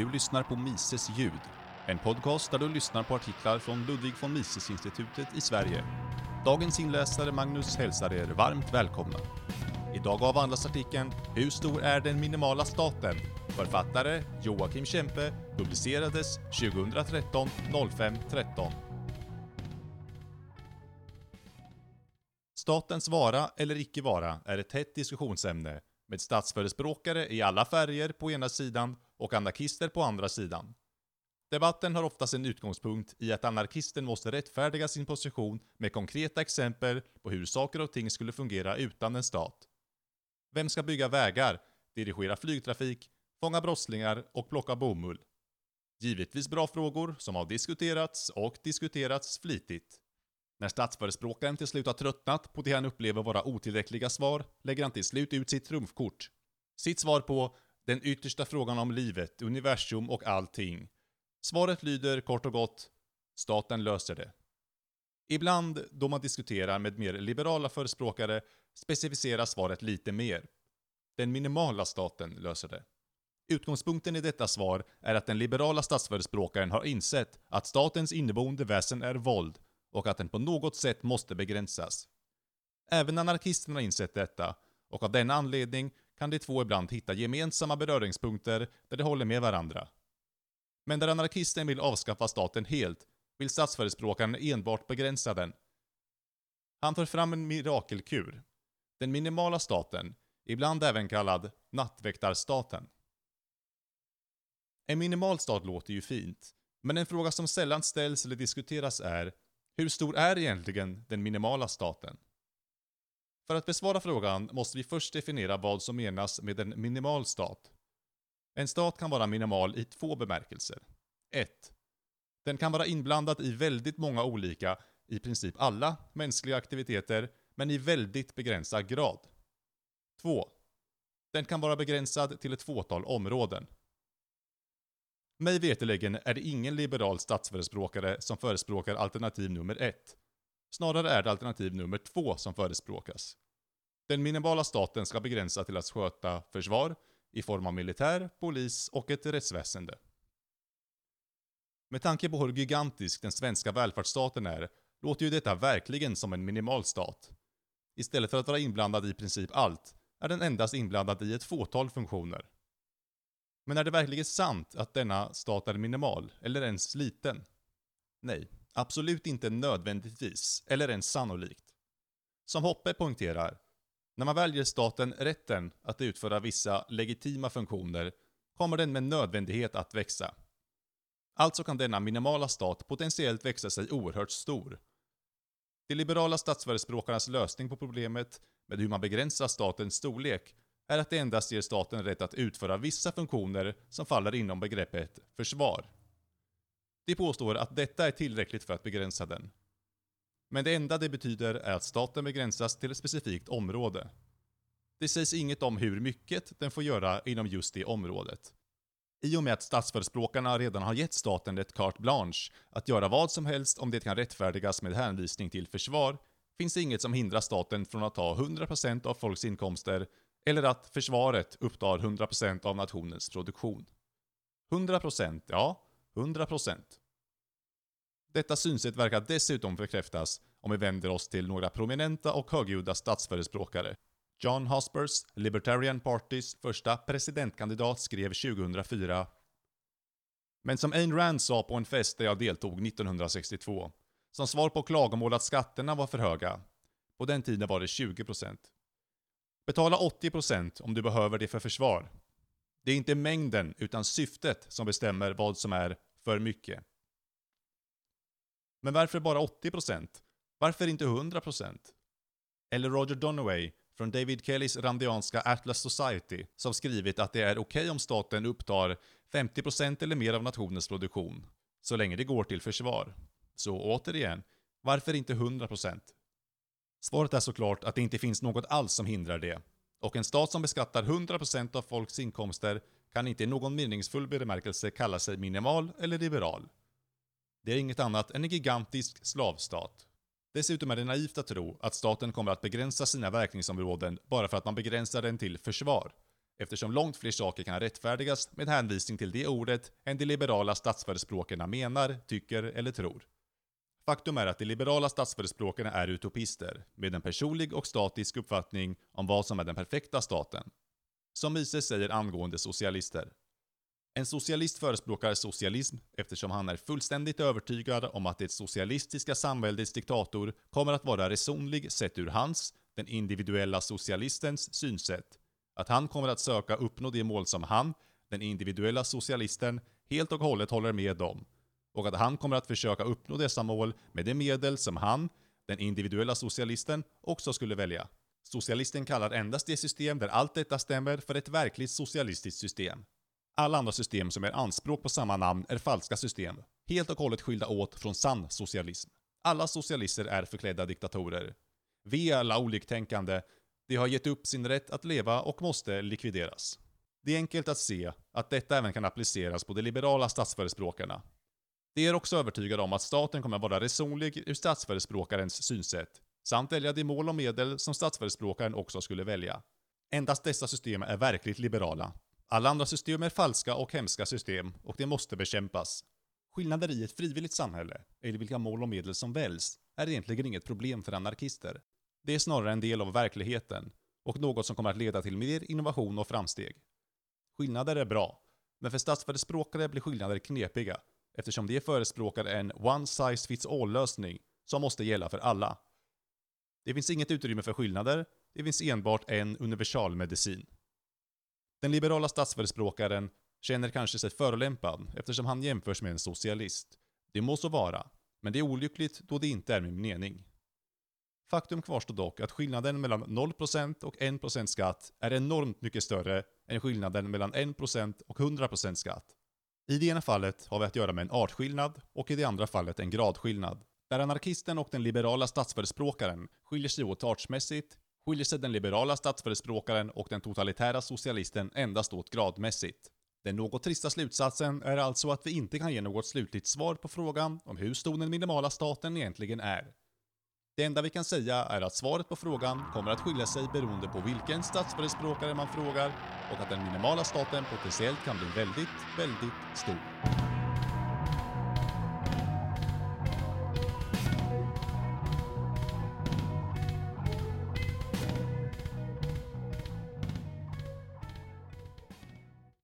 Du lyssnar på Mises ljud, en podcast där du lyssnar på artiklar från Ludwig von Mises-institutet i Sverige. Dagens inläsare Magnus hälsar er varmt välkomna. Idag avhandlas artikeln “Hur stor är den minimala staten?” Författare Joakim Kempe publicerades 2013 05 13. Statens vara eller icke vara är ett hett diskussionsämne med statsförespråkare i alla färger på ena sidan och anarkister på andra sidan. Debatten har ofta sin utgångspunkt i att anarkisten måste rättfärdiga sin position med konkreta exempel på hur saker och ting skulle fungera utan en stat. Vem ska bygga vägar, dirigera flygtrafik, fånga brottslingar och plocka bomull? Givetvis bra frågor som har diskuterats och diskuterats flitigt. När statsförespråkaren till slut har tröttnat på det han upplever vara otillräckliga svar lägger han till slut ut sitt trumfkort. Sitt svar på den yttersta frågan om livet, universum och allting. Svaret lyder kort och gott Staten löser det. Ibland, då man diskuterar med mer liberala förespråkare, specificeras svaret lite mer. Den minimala staten löser det. Utgångspunkten i detta svar är att den liberala statsförespråkaren har insett att statens inneboende väsen är våld och att den på något sätt måste begränsas. Även anarkisterna har insett detta, och av denna anledning kan de två ibland hitta gemensamma beröringspunkter där de håller med varandra. Men där anarkisten vill avskaffa staten helt, vill statsförespråkaren enbart begränsa den. Han för fram en mirakelkur. Den minimala staten, ibland även kallad nattväktarstaten. En minimal stat låter ju fint, men en fråga som sällan ställs eller diskuteras är hur stor är egentligen den minimala staten? För att besvara frågan måste vi först definiera vad som menas med en minimal stat. En stat kan vara minimal i två bemärkelser. 1. Den kan vara inblandad i väldigt många olika, i princip alla, mänskliga aktiviteter, men i väldigt begränsad grad. 2. Den kan vara begränsad till ett fåtal områden. Mig veterligen är det ingen liberal statsförespråkare som förespråkar alternativ nummer ett. Snarare är det alternativ nummer två som förespråkas. Den minimala staten ska begränsa till att sköta försvar i form av militär, polis och ett rättsväsende. Med tanke på hur gigantisk den svenska välfärdsstaten är, låter ju detta verkligen som en minimal stat. Istället för att vara inblandad i princip allt, är den endast inblandad i ett fåtal funktioner. Men är det verkligen sant att denna stat är minimal, eller ens liten? Nej, absolut inte nödvändigtvis, eller ens sannolikt. Som Hoppe poängterar, när man väljer staten rätten att utföra vissa legitima funktioner kommer den med nödvändighet att växa. Alltså kan denna minimala stat potentiellt växa sig oerhört stor. De liberala statsförespråkarnas lösning på problemet med hur man begränsar statens storlek är att det endast ger staten rätt att utföra vissa funktioner som faller inom begreppet försvar. De påstår att detta är tillräckligt för att begränsa den. Men det enda det betyder är att staten begränsas till ett specifikt område. Det sägs inget om hur mycket den får göra inom just det området. I och med att statsförespråkarna redan har gett staten ett carte blanche att göra vad som helst om det kan rättfärdigas med hänvisning till försvar, finns det inget som hindrar staten från att ta 100% av folks inkomster eller att försvaret upptar 100% av nationens produktion. 100% ja, 100%. Detta synsätt verkar dessutom bekräftas om vi vänder oss till några prominenta och högljudda statsförespråkare. John Hospers, Libertarian Partys första presidentkandidat, skrev 2004 men som Ayn Rand sa på en fest där jag deltog 1962, som svar på klagomål att skatterna var för höga, på den tiden var det 20%. Betala 80% om du behöver det för försvar. Det är inte mängden, utan syftet som bestämmer vad som är för mycket. Men varför bara 80%? Varför inte 100%? Eller Roger Donaway från David Kellys randianska Atlas Society som skrivit att det är okej okay om staten upptar 50% eller mer av nationens produktion, så länge det går till försvar. Så återigen, varför inte 100%? Svaret är såklart att det inte finns något alls som hindrar det. Och en stat som beskattar 100% av folks inkomster kan inte i någon meningsfull bemärkelse kalla sig minimal eller liberal. Det är inget annat än en gigantisk slavstat. Dessutom är det naivt att tro att staten kommer att begränsa sina verkningsområden bara för att man begränsar den till försvar. eftersom långt fler saker kan rättfärdigas med hänvisning till det ordet än de liberala statsförespråkarna menar, tycker eller tror. Faktum är att de liberala statsförespråkarna är utopister, med en personlig och statisk uppfattning om vad som är den perfekta staten. Som Mises säger angående socialister. En socialist förespråkar socialism eftersom han är fullständigt övertygad om att det socialistiska samväldets diktator kommer att vara resonlig sett ur hans, den individuella socialistens, synsätt. Att han kommer att söka uppnå de mål som han, den individuella socialisten, helt och hållet håller med om. Och att han kommer att försöka uppnå dessa mål med de medel som han, den individuella socialisten, också skulle välja. Socialisten kallar endast det system där allt detta stämmer för ett verkligt socialistiskt system. Alla andra system som gör anspråk på samma namn är falska system, helt och hållet skilda åt från sann socialism. Alla socialister är förklädda diktatorer. Vi är alla oliktänkande, de har gett upp sin rätt att leva och måste likvideras. Det är enkelt att se att detta även kan appliceras på de liberala statsförespråkarna. De är också övertygade om att staten kommer vara resonlig ur statsförespråkarens synsätt, samt välja de mål och medel som statsförespråkaren också skulle välja. Endast dessa system är verkligt liberala. Alla andra system är falska och hemska system och de måste bekämpas. Skillnader i ett frivilligt samhälle, eller vilka mål och medel som väljs, är egentligen inget problem för anarkister. Det är snarare en del av verkligheten och något som kommer att leda till mer innovation och framsteg. Skillnader är bra, men för statsförespråkare blir skillnader knepiga eftersom de förespråkar en one size fits all-lösning som måste gälla för alla. Det finns inget utrymme för skillnader, det finns enbart en universalmedicin. Den liberala statsförespråkaren känner kanske sig förolämpad eftersom han jämförs med en socialist. Det må så vara, men det är olyckligt då det inte är min mening. Faktum kvarstår dock att skillnaden mellan 0% och 1% skatt är enormt mycket större än skillnaden mellan 1% och 100% skatt. I det ena fallet har vi att göra med en artskillnad och i det andra fallet en gradskillnad. Där anarkisten och den liberala statsförespråkaren skiljer sig åt artsmässigt skiljer sig den liberala statsförespråkaren och den totalitära socialisten endast åt gradmässigt. Den något trista slutsatsen är alltså att vi inte kan ge något slutligt svar på frågan om hur stor den minimala staten egentligen är. Det enda vi kan säga är att svaret på frågan kommer att skilja sig beroende på vilken statsförespråkare man frågar och att den minimala staten potentiellt kan bli väldigt, väldigt stor.